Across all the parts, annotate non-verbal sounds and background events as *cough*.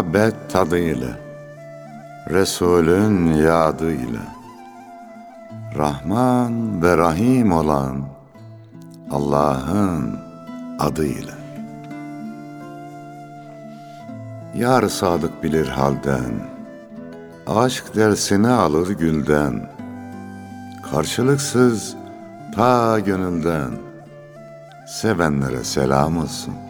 muhabbet tadıyla, Resulün yadıyla, Rahman ve Rahim olan Allah'ın adıyla. Yar sadık bilir halden, Aşk dersini alır gülden, Karşılıksız ta gönülden, Sevenlere selam olsun.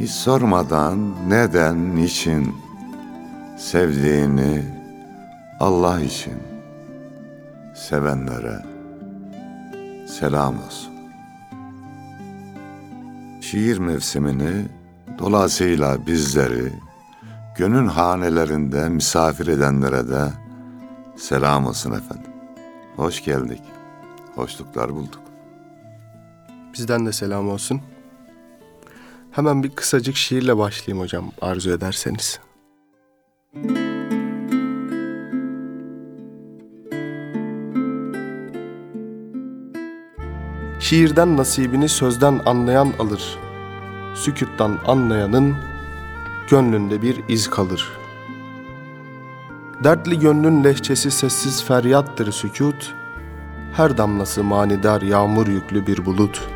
hiç sormadan neden, niçin, sevdiğini Allah için, sevenlere selam olsun. Şiir mevsimini dolayısıyla bizleri gönül hanelerinde misafir edenlere de selam olsun efendim. Hoş geldik. Hoşluklar bulduk. Bizden de selam olsun. Hemen bir kısacık şiirle başlayayım hocam arzu ederseniz. Şiirden nasibini sözden anlayan alır. Sükuttan anlayanın gönlünde bir iz kalır. Dertli gönlün lehçesi sessiz feryattır sükut. Her damlası manidar yağmur yüklü bir bulut.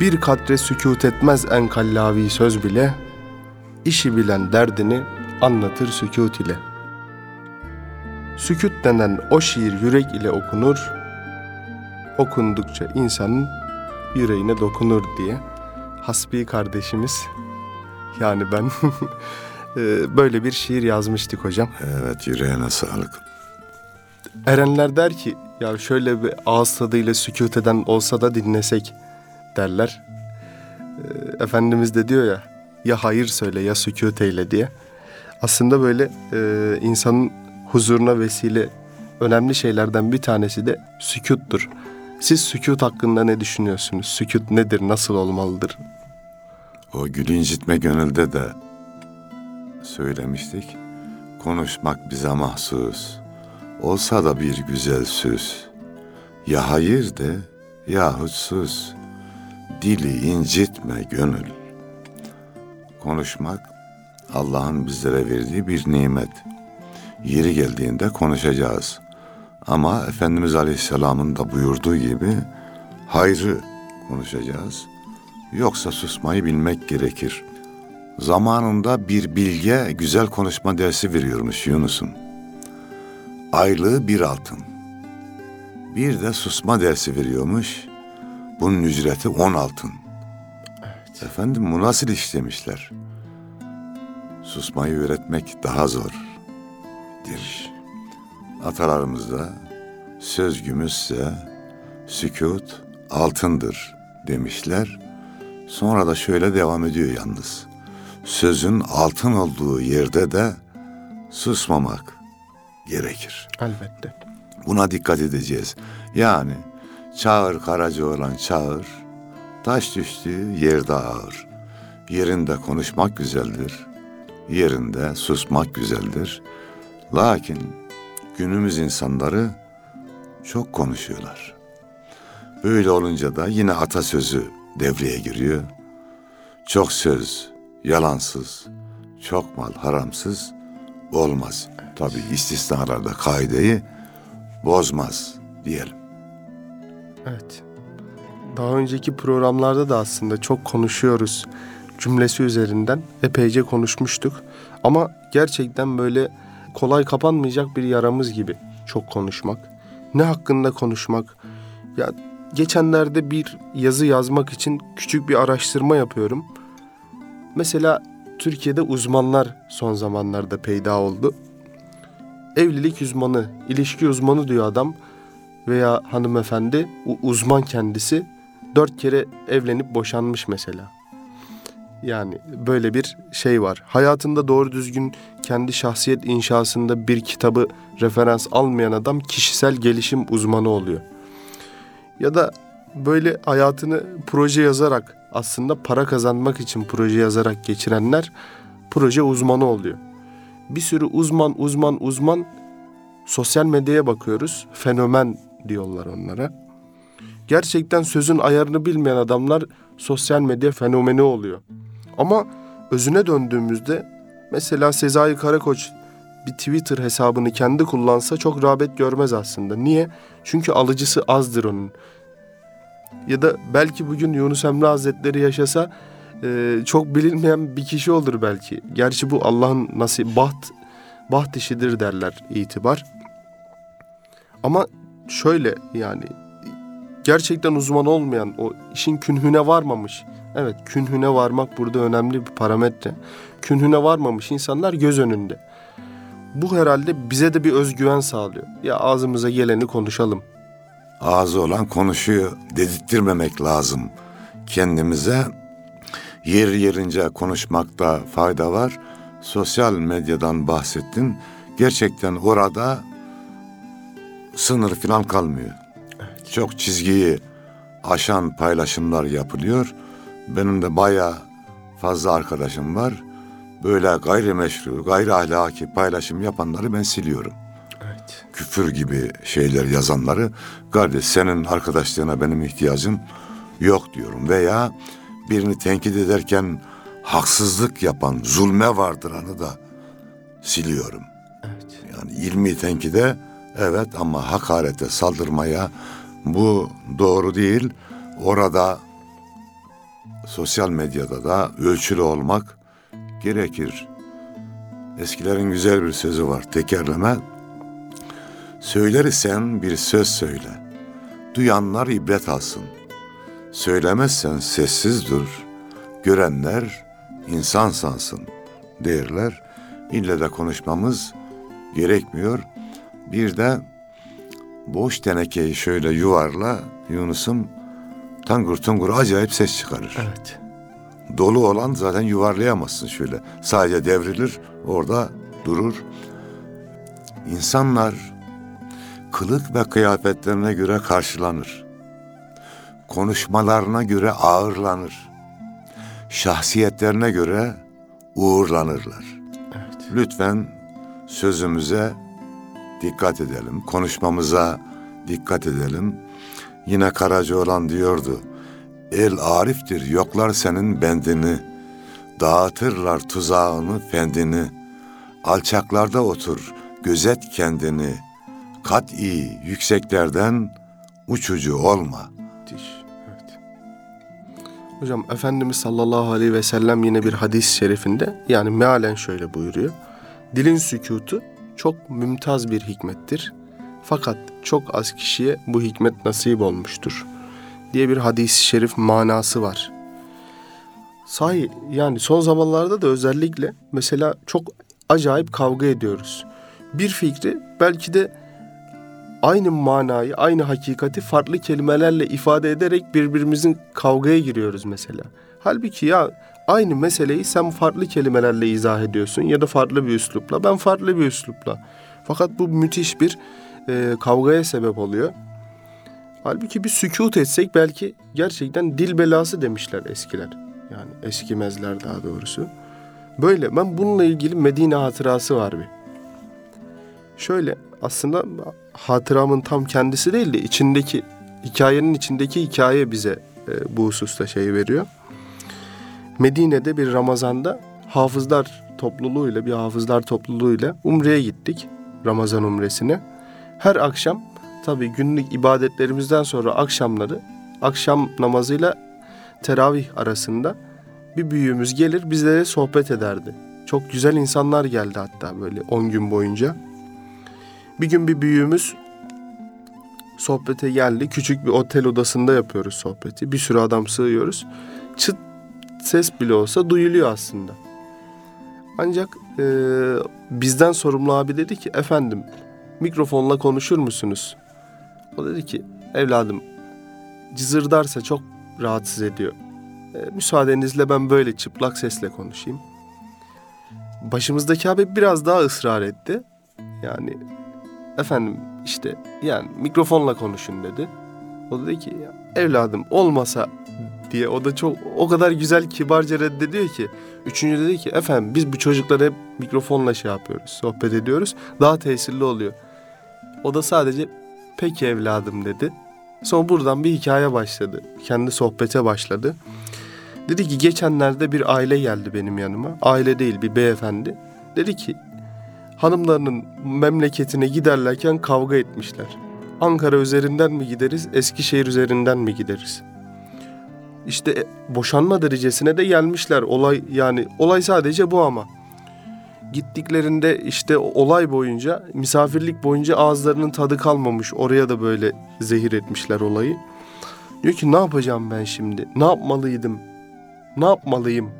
Bir katre sükut etmez en kallavi söz bile. işi bilen derdini anlatır sükut ile. Sükut denen o şiir yürek ile okunur. Okundukça insanın yüreğine dokunur diye Hasbi kardeşimiz yani ben *laughs* e, böyle bir şiir yazmıştık hocam. Evet yüreğine sağlık. Erenler der ki ya şöyle bir ağız tadıyla sükut eden olsa da dinlesek derler. E, Efendimiz de diyor ya ya hayır söyle ya sükut eyle diye. Aslında böyle e, insanın huzuruna vesile önemli şeylerden bir tanesi de sükuttur. Siz sükut hakkında ne düşünüyorsunuz? Sükut nedir? Nasıl olmalıdır? O gül incitme gönülde de söylemiştik. Konuşmak bize mahsus. Olsa da bir güzel söz. Ya hayır de yahut sus. Dili incitme gönül. Konuşmak Allah'ın bizlere verdiği bir nimet. Yeri geldiğinde konuşacağız. Ama Efendimiz Aleyhisselam'ın da buyurduğu gibi hayrı konuşacağız. Yoksa susmayı bilmek gerekir. Zamanında bir bilge güzel konuşma dersi veriyormuş Yunus'un. Aylığı bir altın. Bir de susma dersi veriyormuş. Bunun ücreti on altın. Efendim bu nasıl iş demişler. Susmayı öğretmek daha zor demiş. Atalarımızda söz gümüşse sükut altındır demişler. Sonra da şöyle devam ediyor yalnız. Sözün altın olduğu yerde de susmamak gerekir. Elbette. Buna dikkat edeceğiz. Yani çağır karacı olan çağır, taş düştüğü yerde ağır. Yerinde konuşmak güzeldir, yerinde susmak güzeldir. Lakin günümüz insanları çok konuşuyorlar. Böyle olunca da yine atasözü devreye giriyor. Çok söz yalansız, çok mal haramsız olmaz. Tabi istisnalarda kaideyi bozmaz diyelim. Evet. Daha önceki programlarda da aslında çok konuşuyoruz cümlesi üzerinden epeyce konuşmuştuk. Ama gerçekten böyle kolay kapanmayacak bir yaramız gibi çok konuşmak. Ne hakkında konuşmak? Ya geçenlerde bir yazı yazmak için küçük bir araştırma yapıyorum. Mesela Türkiye'de uzmanlar son zamanlarda peyda oldu. Evlilik uzmanı, ilişki uzmanı diyor adam veya hanımefendi, uzman kendisi dört kere evlenip boşanmış mesela. Yani böyle bir şey var. Hayatında doğru düzgün kendi şahsiyet inşasında bir kitabı referans almayan adam kişisel gelişim uzmanı oluyor. Ya da böyle hayatını proje yazarak aslında para kazanmak için proje yazarak geçirenler proje uzmanı oluyor. Bir sürü uzman uzman uzman sosyal medyaya bakıyoruz. Fenomen diyorlar onlara. Gerçekten sözün ayarını bilmeyen adamlar sosyal medya fenomeni oluyor. Ama özüne döndüğümüzde mesela Sezai Karakoç bir Twitter hesabını kendi kullansa çok rağbet görmez aslında. Niye? Çünkü alıcısı azdır onun. Ya da belki bugün Yunus Emre Hazretleri yaşasa e, çok bilinmeyen bir kişi olur belki. Gerçi bu Allah'ın nasip, baht, baht işidir derler itibar. Ama şöyle yani gerçekten uzman olmayan, o işin künhüne varmamış. Evet, künhüne varmak burada önemli bir parametre. Künhüne varmamış insanlar göz önünde. Bu herhalde bize de bir özgüven sağlıyor. Ya ağzımıza geleni konuşalım. Ağzı olan konuşuyor dedirttirmemek lazım kendimize. Yer yerince konuşmakta fayda var. Sosyal medyadan bahsettin. Gerçekten orada sınır falan kalmıyor. Çok çizgiyi aşan paylaşımlar yapılıyor. Benim de baya fazla arkadaşım var. Böyle gayrimeşru, gayri ahlaki paylaşım yapanları ben siliyorum. Evet. Küfür gibi şeyler yazanları kardeş senin arkadaşlığına benim ihtiyacım yok diyorum. Veya birini tenkit ederken haksızlık yapan, zulme vardıranı da siliyorum. Evet. Yani ilmi tenkide evet ama hakarete, saldırmaya bu doğru değil. Orada sosyal medyada da ölçülü olmak gerekir. Eskilerin güzel bir sözü var. Tekerleme. Söylersen bir söz söyle. Duyanlar ibret alsın. Söylemezsen sessiz dur. Görenler insan sansın derler. İlle de konuşmamız gerekmiyor. Bir de boş tenekeyi şöyle yuvarla Yunus'um tangur tungur acayip ses çıkarır. Evet. Dolu olan zaten yuvarlayamazsın şöyle. Sadece devrilir, orada durur. İnsanlar kılık ve kıyafetlerine göre karşılanır. Konuşmalarına göre ağırlanır. Şahsiyetlerine göre uğurlanırlar. Evet. Lütfen sözümüze dikkat edelim, konuşmamıza dikkat edelim. Yine Karacaoğlan diyordu, el ariftir yoklar senin bendini, dağıtırlar tuzağını fendini, alçaklarda otur, gözet kendini, kat iyi yükseklerden uçucu olma. Evet. Hocam Efendimiz sallallahu aleyhi ve sellem yine bir hadis-i şerifinde yani mealen şöyle buyuruyor. Dilin sükutu çok mümtaz bir hikmettir. Fakat çok az kişiye bu hikmet nasip olmuştur diye bir hadis-i şerif manası var. Sahi yani son zamanlarda da özellikle mesela çok acayip kavga ediyoruz. Bir fikri belki de aynı manayı, aynı hakikati farklı kelimelerle ifade ederek birbirimizin kavgaya giriyoruz mesela. Halbuki ya aynı meseleyi sen farklı kelimelerle izah ediyorsun ya da farklı bir üslupla, ben farklı bir üslupla. Fakat bu müthiş bir e, kavgaya sebep oluyor. Halbuki bir sükut etsek belki gerçekten dil belası demişler eskiler. Yani eskimezler daha doğrusu. Böyle ben bununla ilgili Medine hatırası var bir. Şöyle aslında hatıramın tam kendisi değil de içindeki hikayenin içindeki hikaye bize e, bu hususta şey veriyor. Medine'de bir Ramazan'da hafızlar topluluğuyla bir hafızlar topluluğuyla umreye gittik. Ramazan umresine. Her akşam tabii günlük ibadetlerimizden sonra akşamları akşam namazıyla teravih arasında bir büyüğümüz gelir bizlere sohbet ederdi. Çok güzel insanlar geldi hatta böyle 10 gün boyunca. Bir gün bir büyüğümüz sohbete geldi. Küçük bir otel odasında yapıyoruz sohbeti. Bir sürü adam sığıyoruz. Çıt ses bile olsa duyuluyor aslında. Ancak e, bizden sorumlu abi dedi ki efendim mikrofonla konuşur musunuz? O dedi ki evladım cızırdarsa çok rahatsız ediyor. E, müsaadenizle ben böyle çıplak sesle konuşayım. Başımızdaki abi biraz daha ısrar etti. Yani efendim işte yani mikrofonla konuşun dedi. O dedi ki evladım olmasa diye o da çok o kadar güzel kibarca reddediyor ki. Üçüncü dedi ki efendim biz bu çocuklara hep mikrofonla şey yapıyoruz sohbet ediyoruz daha tesirli oluyor. O da sadece peki evladım dedi. Sonra buradan bir hikaye başladı. Kendi sohbete başladı. Dedi ki geçenlerde bir aile geldi benim yanıma. Aile değil bir beyefendi. Dedi ki hanımlarının memleketine giderlerken kavga etmişler. Ankara üzerinden mi gideriz, Eskişehir üzerinden mi gideriz? İşte e, boşanma derecesine de gelmişler. Olay yani olay sadece bu ama. Gittiklerinde işte olay boyunca, misafirlik boyunca ağızlarının tadı kalmamış. Oraya da böyle zehir etmişler olayı. Diyor ki ne yapacağım ben şimdi? Ne yapmalıydım? Ne yapmalıyım?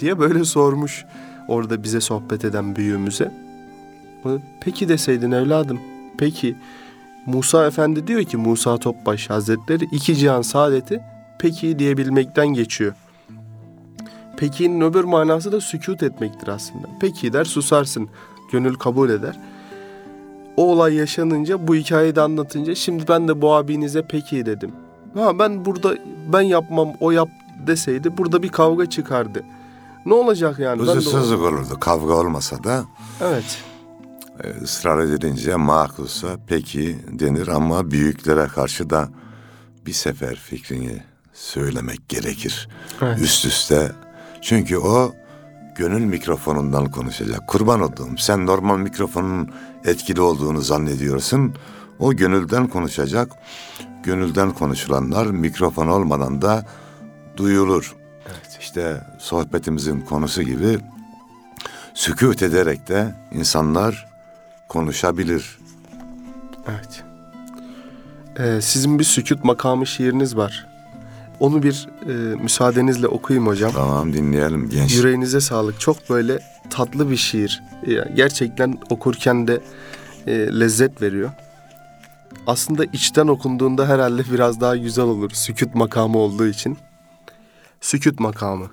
diye böyle sormuş orada bize sohbet eden büyüğümüze. Peki deseydin evladım. Peki Musa Efendi diyor ki Musa Topbaş Hazretleri iki cihan saadeti peki diyebilmekten geçiyor. Peki'nin öbür manası da sükut etmektir aslında. Peki der susarsın, gönül kabul eder. O olay yaşanınca bu hikayeyi de anlatınca şimdi ben de bu abinize peki dedim. Ha ben burada ben yapmam o yap deseydi burada bir kavga çıkardı. Ne olacak yani? O- Huzursuzluk olurdu. Kavga olmasa da Evet. e, ısrar edilince makusa peki denir ama büyüklere karşı da bir sefer fikrini söylemek gerekir. Evet. Üst üste. Çünkü o gönül mikrofonundan konuşacak. Kurban olduğum sen normal mikrofonun etkili olduğunu zannediyorsun. O gönülden konuşacak. Gönülden konuşulanlar mikrofon olmadan da duyulur. İşte sohbetimizin konusu gibi sükut ederek de insanlar konuşabilir. Evet. Ee, sizin bir sükut makamı şiiriniz var. Onu bir e, müsaadenizle okuyayım hocam. Tamam dinleyelim genç. Yüreğinize sağlık. Çok böyle tatlı bir şiir. Yani gerçekten okurken de e, lezzet veriyor. Aslında içten okunduğunda herhalde biraz daha güzel olur. Sükut makamı olduğu için. Sükut makamı.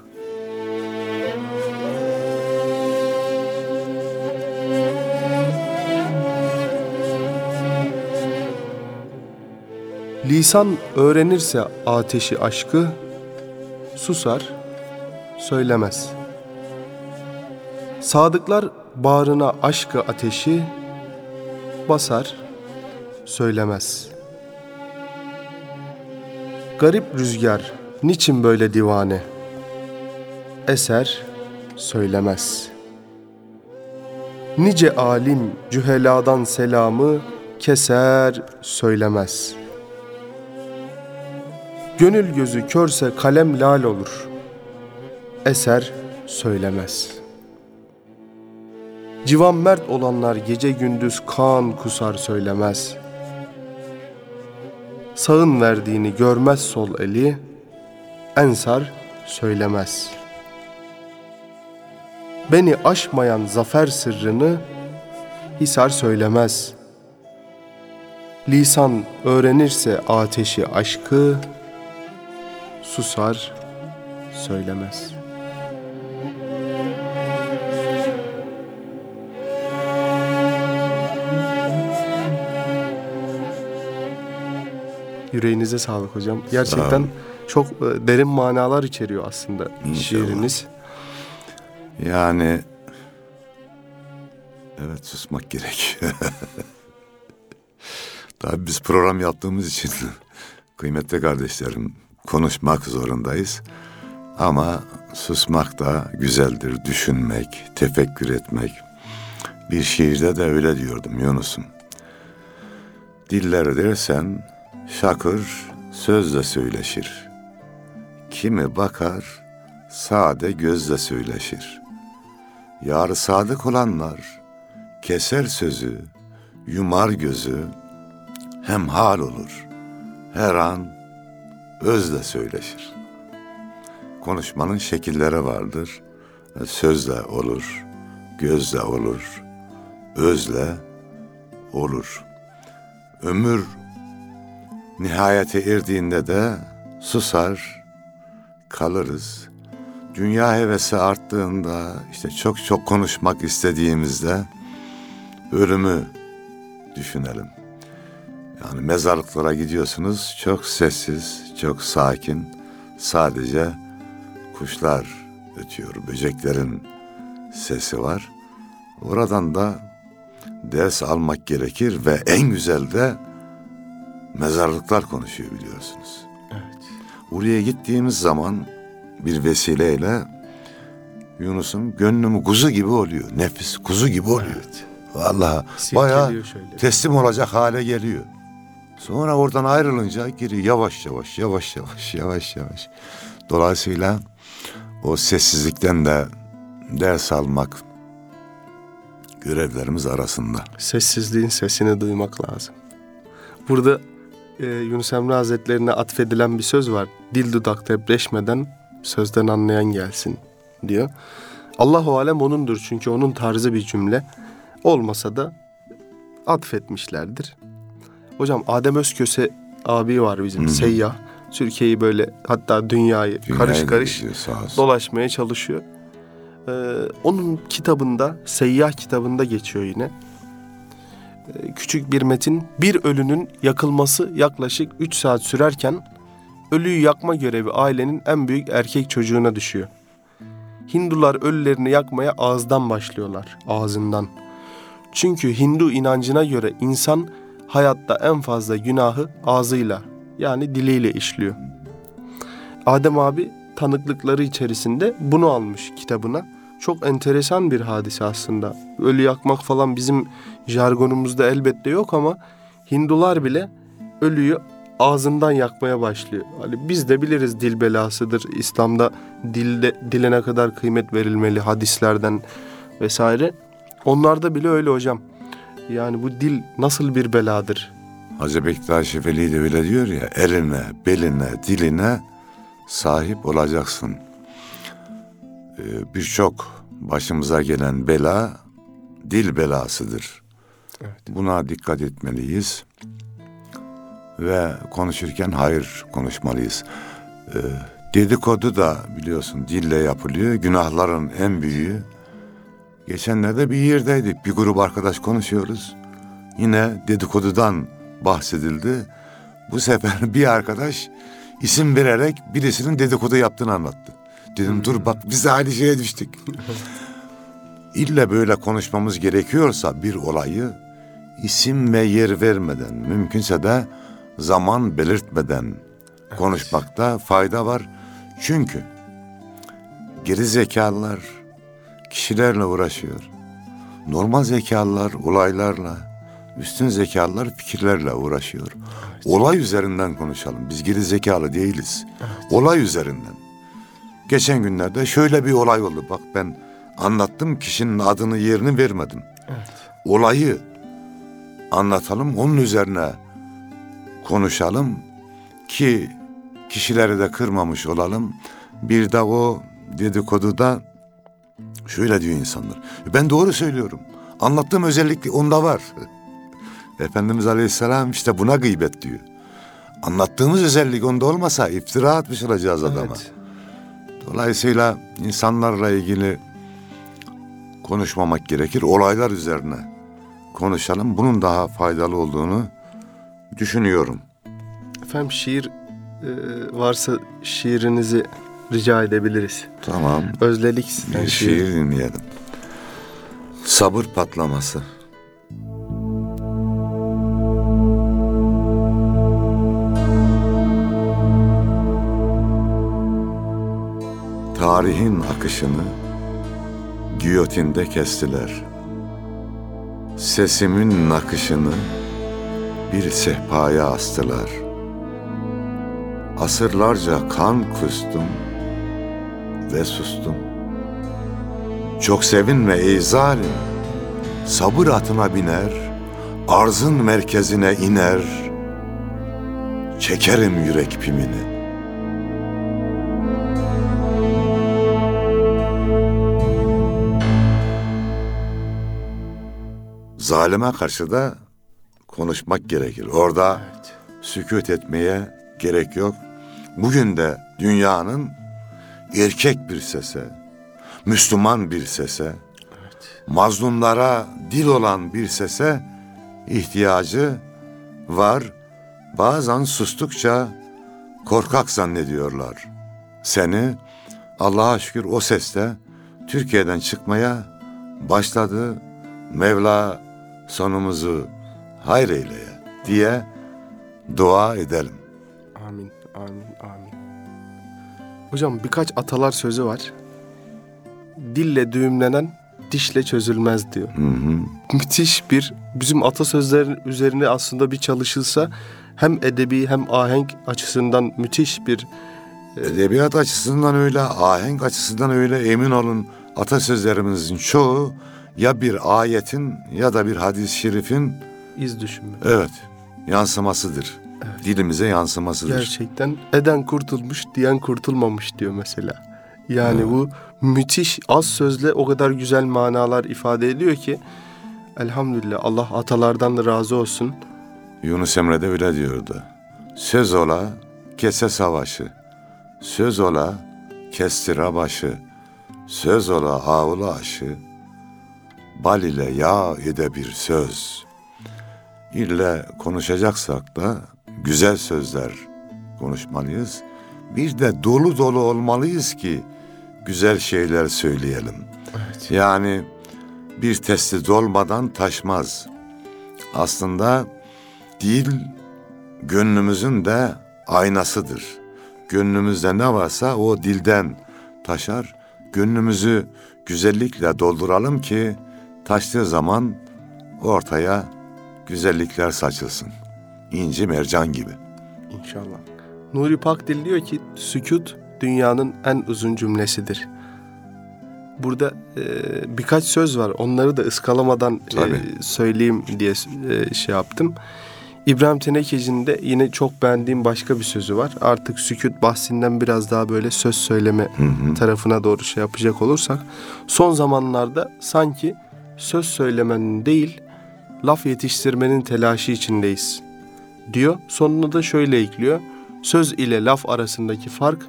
Lisan öğrenirse ateşi aşkı, susar, söylemez. Sadıklar bağrına aşkı ateşi, basar, söylemez. Garip rüzgar, niçin böyle divane? Eser, söylemez. Nice alim cüheladan selamı keser, söylemez.'' Gönül gözü körse kalem lal olur. Eser söylemez. Civan mert olanlar gece gündüz kan kusar söylemez. Sağın verdiğini görmez sol eli, ensar söylemez. Beni aşmayan zafer sırrını hisar söylemez. Lisan öğrenirse ateşi aşkı, susar, söylemez. Yüreğinize sağlık hocam. Gerçekten olun. çok e, derin manalar içeriyor aslında İnşallah. şiiriniz. Yani evet susmak gerek. *laughs* Tabii biz program yaptığımız için *laughs* kıymetli kardeşlerim konuşmak zorundayız. Ama susmak da güzeldir. Düşünmek, tefekkür etmek. Bir şiirde de öyle diyordum Yunus'um. Diller dersen şakır sözle söyleşir. Kimi bakar sade gözle söyleşir. Yar sadık olanlar keser sözü, yumar gözü, hem hal olur, her an özle söyleşir. Konuşmanın şekilleri vardır. Sözle olur, gözle olur, özle olur. Ömür nihayete erdiğinde de susar, kalırız. Dünya hevesi arttığında, işte çok çok konuşmak istediğimizde ölümü düşünelim. Yani mezarlıklara gidiyorsunuz çok sessiz, çok sakin. Sadece kuşlar ötüyor, böceklerin sesi var. Oradan da ders almak gerekir ve en güzel de mezarlıklar konuşuyor biliyorsunuz. Evet. Oraya gittiğimiz zaman bir vesileyle Yunus'un gönlümü kuzu gibi oluyor. Nefis kuzu gibi oluyor. Evet. Vallahi Silkeliyor bayağı şöyle. teslim olacak hale geliyor. Sonra oradan ayrılınca geri yavaş yavaş yavaş yavaş yavaş yavaş. Dolayısıyla o sessizlikten de ders almak görevlerimiz arasında. Sessizliğin sesini duymak lazım. Burada e, Yunus Emre Hazretlerine atfedilen bir söz var. Dil dudak depreşmeden sözden anlayan gelsin diyor. Allahu alem onundur çünkü onun tarzı bir cümle. Olmasa da atfetmişlerdir. Hocam Adem Özköse abi var bizim Hı. seyyah. Türkiye'yi böyle hatta dünyayı, karış Dünyayı karış geziyor, olsun. dolaşmaya çalışıyor. Ee, onun kitabında, Seyyah kitabında geçiyor yine. Ee, küçük bir metin, bir ölünün yakılması yaklaşık 3 saat sürerken ölüyü yakma görevi ailenin en büyük erkek çocuğuna düşüyor. Hindular ölülerini yakmaya ağızdan başlıyorlar, ağzından. Çünkü Hindu inancına göre insan hayatta en fazla günahı ağzıyla yani diliyle işliyor. Adem abi tanıklıkları içerisinde bunu almış kitabına. Çok enteresan bir hadise aslında. Ölü yakmak falan bizim jargonumuzda elbette yok ama Hindular bile ölüyü ağzından yakmaya başlıyor. Hani biz de biliriz dil belasıdır. İslam'da dilde dile kadar kıymet verilmeli hadislerden vesaire. Onlarda bile öyle hocam. Yani bu dil nasıl bir beladır? Hacı Bektaş Veli de öyle diyor ya, eline, beline, diline sahip olacaksın. Ee, Birçok başımıza gelen bela dil belasıdır. Evet. Buna dikkat etmeliyiz ve konuşurken hayır konuşmalıyız. Ee, dedikodu da biliyorsun dille yapılıyor. Günahların en büyüğü. Geçenlerde bir yerdeydik. Bir grup arkadaş konuşuyoruz. Yine dedikodudan bahsedildi. Bu sefer *laughs* bir arkadaş isim vererek birisinin dedikodu yaptığını anlattı. Dedim dur bak biz de aynı şeye düştük. *laughs* İlle böyle konuşmamız gerekiyorsa bir olayı isim ve yer vermeden, mümkünse de zaman belirtmeden konuşmakta fayda var. Çünkü geri zekalılar kişilerle uğraşıyor. Normal zekalılar olaylarla, üstün zekalılar fikirlerle uğraşıyor. Olay üzerinden konuşalım. Biz geri zekalı değiliz. Olay üzerinden. Geçen günlerde şöyle bir olay oldu. Bak ben anlattım kişinin adını yerini vermedim. Olayı anlatalım onun üzerine konuşalım ki kişileri de kırmamış olalım. Bir de o dedikoduda şöyle diyor insanlar. Ben doğru söylüyorum. Anlattığım özellik onda var. Efendimiz Aleyhisselam işte buna gıybet diyor. Anlattığımız özellik onda olmasa iftira atmış olacağız adama. Evet. Dolayısıyla insanlarla ilgili konuşmamak gerekir. Olaylar üzerine konuşalım. Bunun daha faydalı olduğunu düşünüyorum. Efendim şiir e, varsa şiirinizi rica edebiliriz. Tamam. Özledik sizden Bir şiir. şiir dinleyelim. Sabır patlaması. Tarihin akışını giyotinde kestiler. Sesimin nakışını bir sehpaya astılar. Asırlarca kan kustum ve sustum. Çok sevinme ey zalim, sabır atına biner, arzın merkezine iner, çekerim yürek pimini. Zalime karşı da konuşmak gerekir. Orada Evet. sükut etmeye gerek yok. Bugün de dünyanın erkek bir sese, Müslüman bir sese, mazlumlara dil olan bir sese ihtiyacı var. Bazen sustukça korkak zannediyorlar. Seni Allah'a şükür o sesle Türkiye'den çıkmaya başladı. Mevla sonumuzu hayır eyleye diye dua edelim. Amin, amin. Hocam birkaç atalar sözü var. Dille düğümlenen dişle çözülmez diyor. Müthiş bir bizim atasözlerin üzerine aslında bir çalışılsa hem edebi hem ahenk açısından müthiş bir Edebiyat açısından öyle, ahenk açısından öyle emin olun atasözlerimizin çoğu ya bir ayetin ya da bir hadis-i şerifin iz düşümü. evet yansımasıdır. Dilimize yansımasıdır. Gerçekten eden kurtulmuş diyen kurtulmamış diyor mesela. Yani bu müthiş az sözle o kadar güzel manalar ifade ediyor ki elhamdülillah Allah atalardan da razı olsun. Yunus Emre de öyle diyordu. Söz ola kese savaşı, söz ola kestira başı, söz ola ağula aşı, bal ile yağ ede bir söz. İlle konuşacaksak da güzel sözler konuşmalıyız. Bir de dolu dolu olmalıyız ki güzel şeyler söyleyelim. Evet. Yani bir testi dolmadan taşmaz. Aslında dil gönlümüzün de aynasıdır. Gönlümüzde ne varsa o dilden taşar. Gönlümüzü güzellikle dolduralım ki taştığı zaman ortaya güzellikler saçılsın. İnci mercan gibi. İnşallah. Nuri Pakdil diyor ki sükut dünyanın en uzun cümlesidir. Burada e, birkaç söz var. Onları da ıskalamadan e, söyleyeyim diye e, şey yaptım. İbrahim Tenekeci'nin de yine çok beğendiğim başka bir sözü var. Artık sükut bahsinden biraz daha böyle söz söyleme tarafına doğru şey yapacak olursak. Son zamanlarda sanki söz söylemenin değil laf yetiştirmenin telaşı içindeyiz diyor. Sonuna da şöyle ekliyor. Söz ile laf arasındaki fark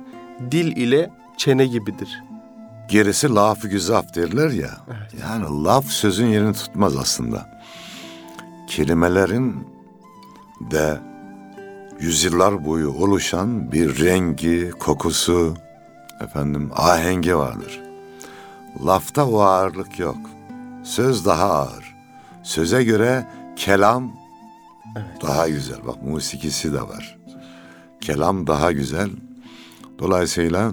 dil ile çene gibidir. Gerisi laf-ı güzaf derler ya. Yani laf sözün yerini tutmaz aslında. Kelimelerin de yüzyıllar boyu oluşan bir rengi, kokusu, efendim ahengi vardır. Lafta o ağırlık yok. Söz daha ağır. Söze göre kelam daha güzel. Bak musikisi de var. Kelam daha güzel. Dolayısıyla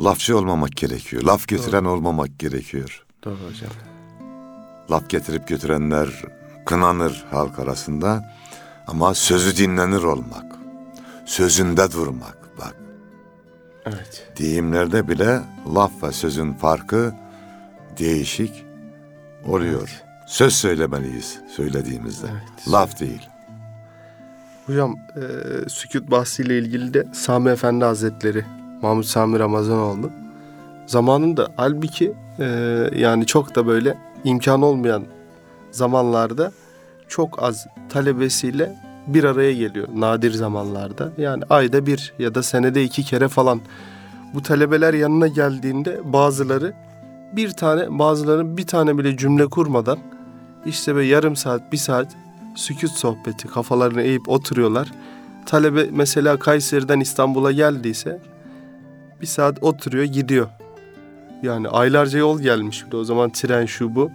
lafçı olmamak gerekiyor. Laf getiren olmamak gerekiyor. Doğru hocam. Laf getirip götürenler kınanır halk arasında. Ama sözü dinlenir olmak. Sözünde durmak. Bak Evet. deyimlerde bile laf ve sözün farkı değişik oluyor. Söz söylemeliyiz söylediğimizde. Evet. Laf değil. Hocam e, sükut bahsiyle ilgili de Sami Efendi Hazretleri Mahmut Sami Ramazanoğlu zamanında halbuki e, yani çok da böyle imkan olmayan zamanlarda çok az talebesiyle bir araya geliyor nadir zamanlarda. Yani ayda bir ya da senede iki kere falan. Bu talebeler yanına geldiğinde bazıları bir tane bazıları bir tane bile cümle kurmadan işte böyle yarım saat bir saat sükut sohbeti kafalarını eğip oturuyorlar. Talebe mesela Kayseri'den İstanbul'a geldiyse bir saat oturuyor gidiyor. Yani aylarca yol gelmiş bir de o zaman tren şu bu.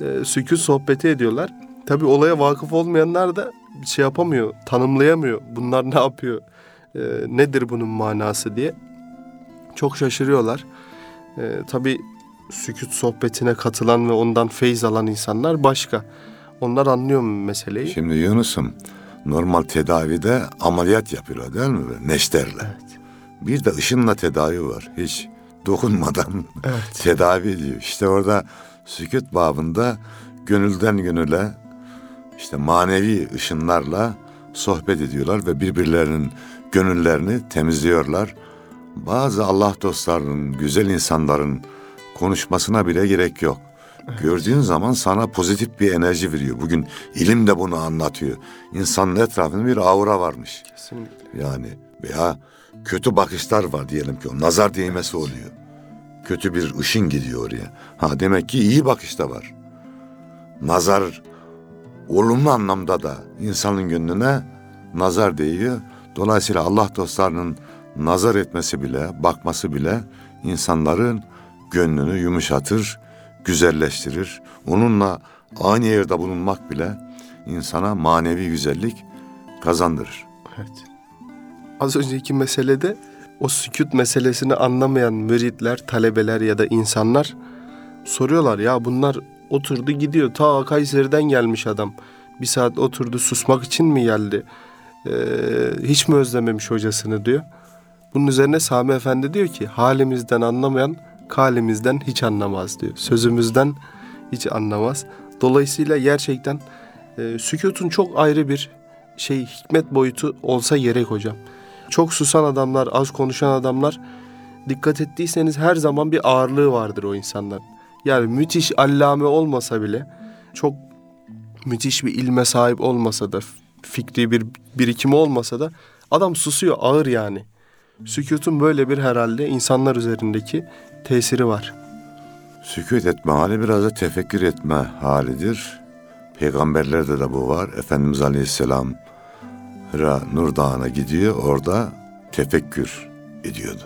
Ee, sükut sohbeti ediyorlar. Tabii olaya vakıf olmayanlar da şey yapamıyor, tanımlayamıyor. Bunlar ne yapıyor, ee, nedir bunun manası diye. Çok şaşırıyorlar. Ee, tabii sükut sohbetine katılan ve ondan feyz alan insanlar başka. Onlar anlıyor mu meseleyi? Şimdi Yunus'um normal tedavide ameliyat yapıyorlar değil mi? Neşterle. Evet. Bir de ışınla tedavi var. Hiç dokunmadan *laughs* Evet. tedavi ediyor. İşte orada sükut babında gönülden gönüle işte manevi ışınlarla sohbet ediyorlar ve birbirlerinin gönüllerini temizliyorlar. Bazı Allah dostlarının, güzel insanların konuşmasına bile gerek yok. Gördüğün zaman sana pozitif bir enerji veriyor. Bugün ilim de bunu anlatıyor. İnsanın etrafında bir aura varmış. Kesinlikle. Yani veya kötü bakışlar var diyelim ki o nazar değmesi oluyor. Kötü bir ışın gidiyor oraya. Ha demek ki iyi bakış da var. Nazar olumlu anlamda da insanın gönlüne nazar değiyor. Dolayısıyla Allah dostlarının nazar etmesi bile, bakması bile insanların gönlünü yumuşatır, güzelleştirir. Onunla aynı yerde bulunmak bile insana manevi güzellik kazandırır. Evet. Az önceki meselede o sükut meselesini anlamayan müritler, talebeler ya da insanlar soruyorlar ya bunlar oturdu gidiyor. Ta Kayseri'den gelmiş adam. Bir saat oturdu susmak için mi geldi? Ee, hiç mi özlememiş hocasını diyor. Bunun üzerine Sami Efendi diyor ki halimizden anlamayan kalimizden hiç anlamaz diyor. Sözümüzden hiç anlamaz. Dolayısıyla gerçekten e, sükutun çok ayrı bir şey hikmet boyutu olsa gerek hocam. Çok susan adamlar, az konuşan adamlar dikkat ettiyseniz her zaman bir ağırlığı vardır o insanların. Yani müthiş allame olmasa bile çok müthiş bir ilme sahip olmasa da fikri bir birikimi olmasa da adam susuyor ağır yani. Sükutun böyle bir herhalde insanlar üzerindeki tesiri var. Sükut etme hali biraz da tefekkür etme halidir. Peygamberlerde de bu var. Efendimiz Aleyhisselam Hira Nur Dağı'na gidiyor. Orada tefekkür ediyordu.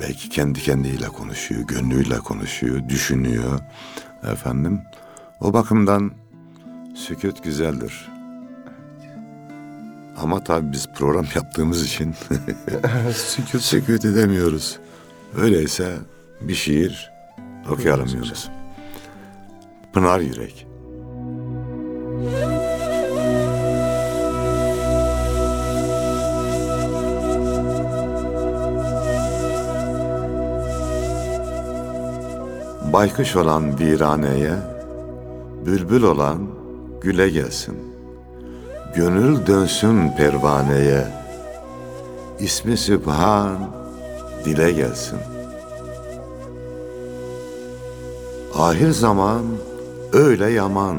Belki kendi kendiyle konuşuyor, gönlüyle konuşuyor, düşünüyor. Efendim, o bakımdan sükut güzeldir. Ama tabii biz program *laughs* yaptığımız için *laughs* Sükut edemiyoruz. Öyleyse bir şiir okuyalım Yunus. Pınar Yürek. Baykuş olan viraneye, bülbül olan güle gelsin. Gönül dönsün pervaneye, ismi Sübhan dile gelsin. Ahir zaman öyle yaman,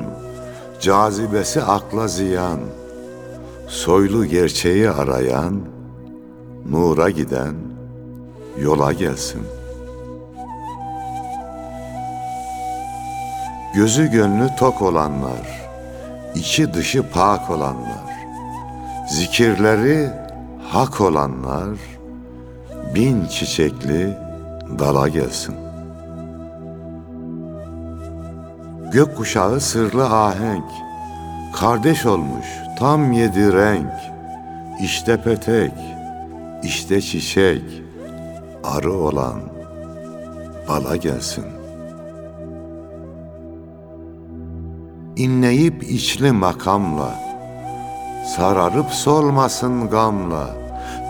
cazibesi akla ziyan, soylu gerçeği arayan, nura giden yola gelsin. Gözü gönlü tok olanlar, içi dışı pak olanlar, zikirleri hak olanlar, bin çiçekli dala gelsin. Gökkuşağı sırlı ahenk, kardeş olmuş tam yedi renk, işte petek, işte çiçek, arı olan bala gelsin. İnleyip içli makamla, sararıp solmasın gamla,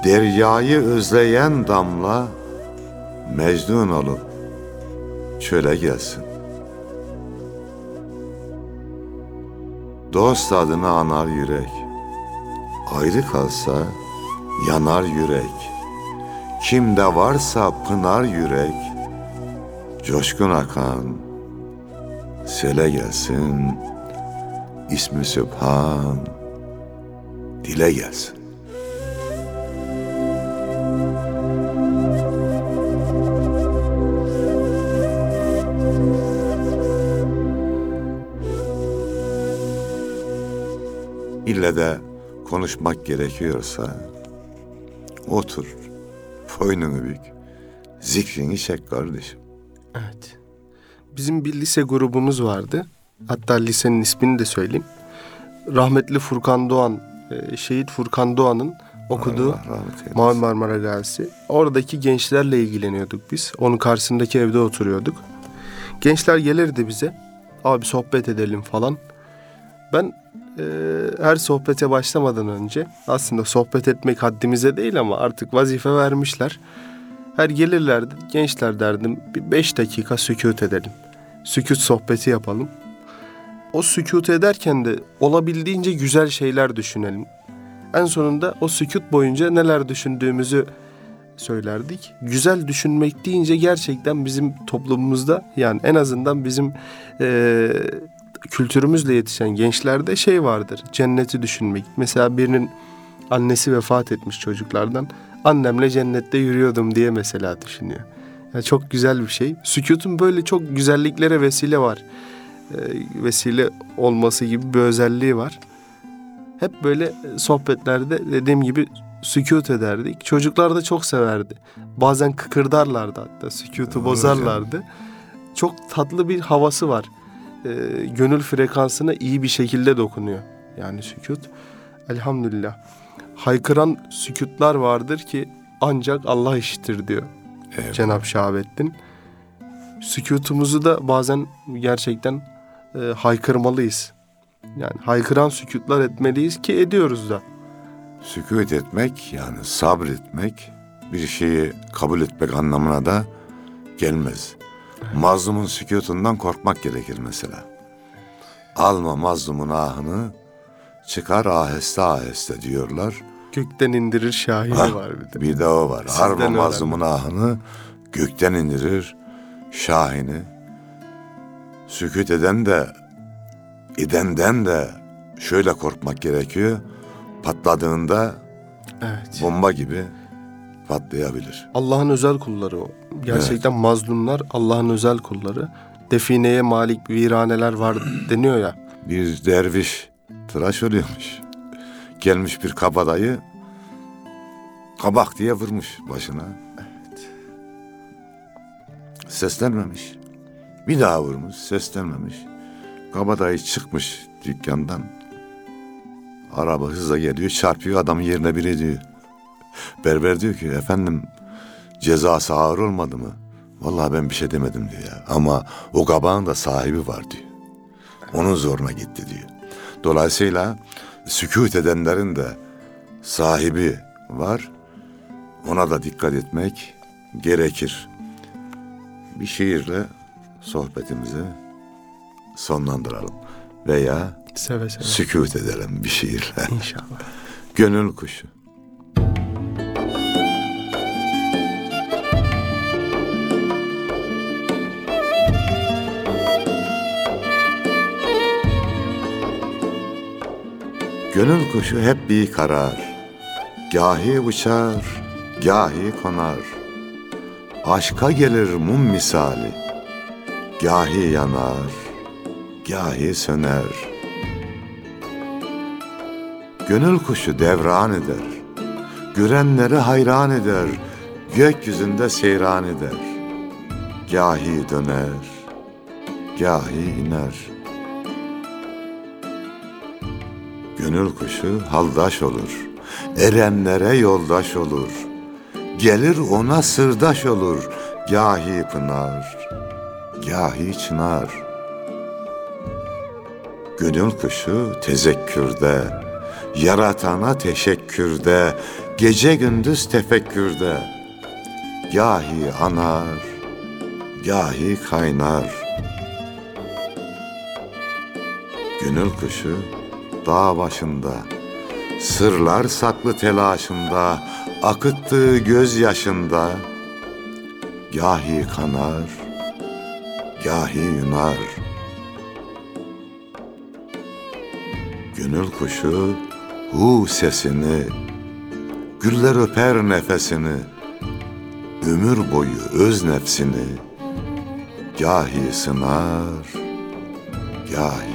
deryayı özleyen damla, mecnun olup çöle gelsin. Dost adını anar yürek, ayrı kalsa yanar yürek. Kimde varsa pınar yürek, coşkun akan sele gelsin, ismi Sübhan dile gelsin. İlle de konuşmak gerekiyorsa otur, boynunu bük, zikrini çek kardeşim. Evet. Bizim bir lise grubumuz vardı. Hatta lisenin ismini de söyleyeyim. Rahmetli Furkan Doğan, e, şehit Furkan Doğan'ın okuduğu. Mavi Marmara Gazisi. Oradaki gençlerle ilgileniyorduk biz. Onun karşısındaki evde oturuyorduk. Gençler gelirdi bize. Abi sohbet edelim falan. Ben e, her sohbete başlamadan önce aslında sohbet etmek haddimize değil ama artık vazife vermişler. Her gelirlerdi gençler derdim bir beş dakika sükut edelim. Sükut sohbeti yapalım. O sükut ederken de olabildiğince güzel şeyler düşünelim. En sonunda o sükut boyunca neler düşündüğümüzü söylerdik. Güzel düşünmek deyince gerçekten bizim toplumumuzda yani en azından bizim eee, kültürümüzle yetişen gençlerde şey vardır. Cenneti düşünmek. Mesela birinin Annesi vefat etmiş çocuklardan. Annemle cennette yürüyordum diye mesela düşünüyor. Yani çok güzel bir şey. Sükutun böyle çok güzelliklere vesile var. Ee, vesile olması gibi bir özelliği var. Hep böyle sohbetlerde dediğim gibi sükut ederdik. Çocuklar da çok severdi. Bazen kıkırdarlardı hatta sükutu bozarlardı. Çok tatlı bir havası var. Ee, gönül frekansına iyi bir şekilde dokunuyor. Yani sükut. Elhamdülillah. Haykıran sükutlar vardır ki ancak Allah işitir diyor Evet. Cenab-ı Şahabettin. Sükutumuzu da bazen gerçekten e, haykırmalıyız. Yani haykıran sükutlar etmeliyiz ki ediyoruz da. Sükut etmek yani sabretmek bir şeyi kabul etmek anlamına da gelmez. Mazlumun sükutundan korkmak gerekir mesela. Alma mazlumun ahını, çıkar aheste aheste diyorlar. Gökten indirir şahini Ah, var bir de. Bir de o var. Sizden Arma mazlumun ahını, gökten indirir şahini. Sükut eden de, edenden de şöyle korkmak gerekiyor. Patladığında Evet. bomba gibi patlayabilir. Allah'ın özel kulları o. Gerçekten mazlumlar Allah'ın özel kulları. Defineye malik viraneler var deniyor ya. Bir derviş tıraş oluyormuş. Gelmiş bir kabadayı kabak diye vurmuş başına. Seslenmemiş. Bir daha vurmuş, seslenmemiş. Kabadayı çıkmış dükkandan. Araba hızla geliyor, çarpıyor adamın yerine biri diyor. Berber diyor ki efendim cezası ağır olmadı mı? Vallahi ben bir şey demedim diyor ya. Ama o kabağın da sahibi var diyor. Onun zoruna gitti diyor. Dolayısıyla sükut edenlerin de sahibi var. Ona da dikkat etmek gerekir. Bir şiirle sohbetimizi sonlandıralım. Veya Seve seve. sükut edelim bir şiirle. İnşallah. Gönül kuşu. Gönül kuşu hep bir karar. Gahi uçar, gahi konar. Aşka gelir mum misali. Gahi yanar, gahi söner. Gönül kuşu devran eder. Görenleri hayran eder. Gökyüzünde seyran eder. Gahi döner, gahi iner. Gönül kuşu haldaş olur. Erenlere yoldaş olur. Gelir ona sırdaş olur. Gahi pınar, gahi çınar. Gönül kuşu tezekkürde, yaratana teşekkürde, gece gündüz tefekkürde. Gahi anar, gahi kaynar. Gönül kuşu dağ başında, sırlar saklı telaşında, akıttığı gözyaşında, gahi kanar, gahi yunar. Gönül kuşu hu sesini, güller öper nefesini, ömür boyu öz nefsini, gahi sınar, gahi.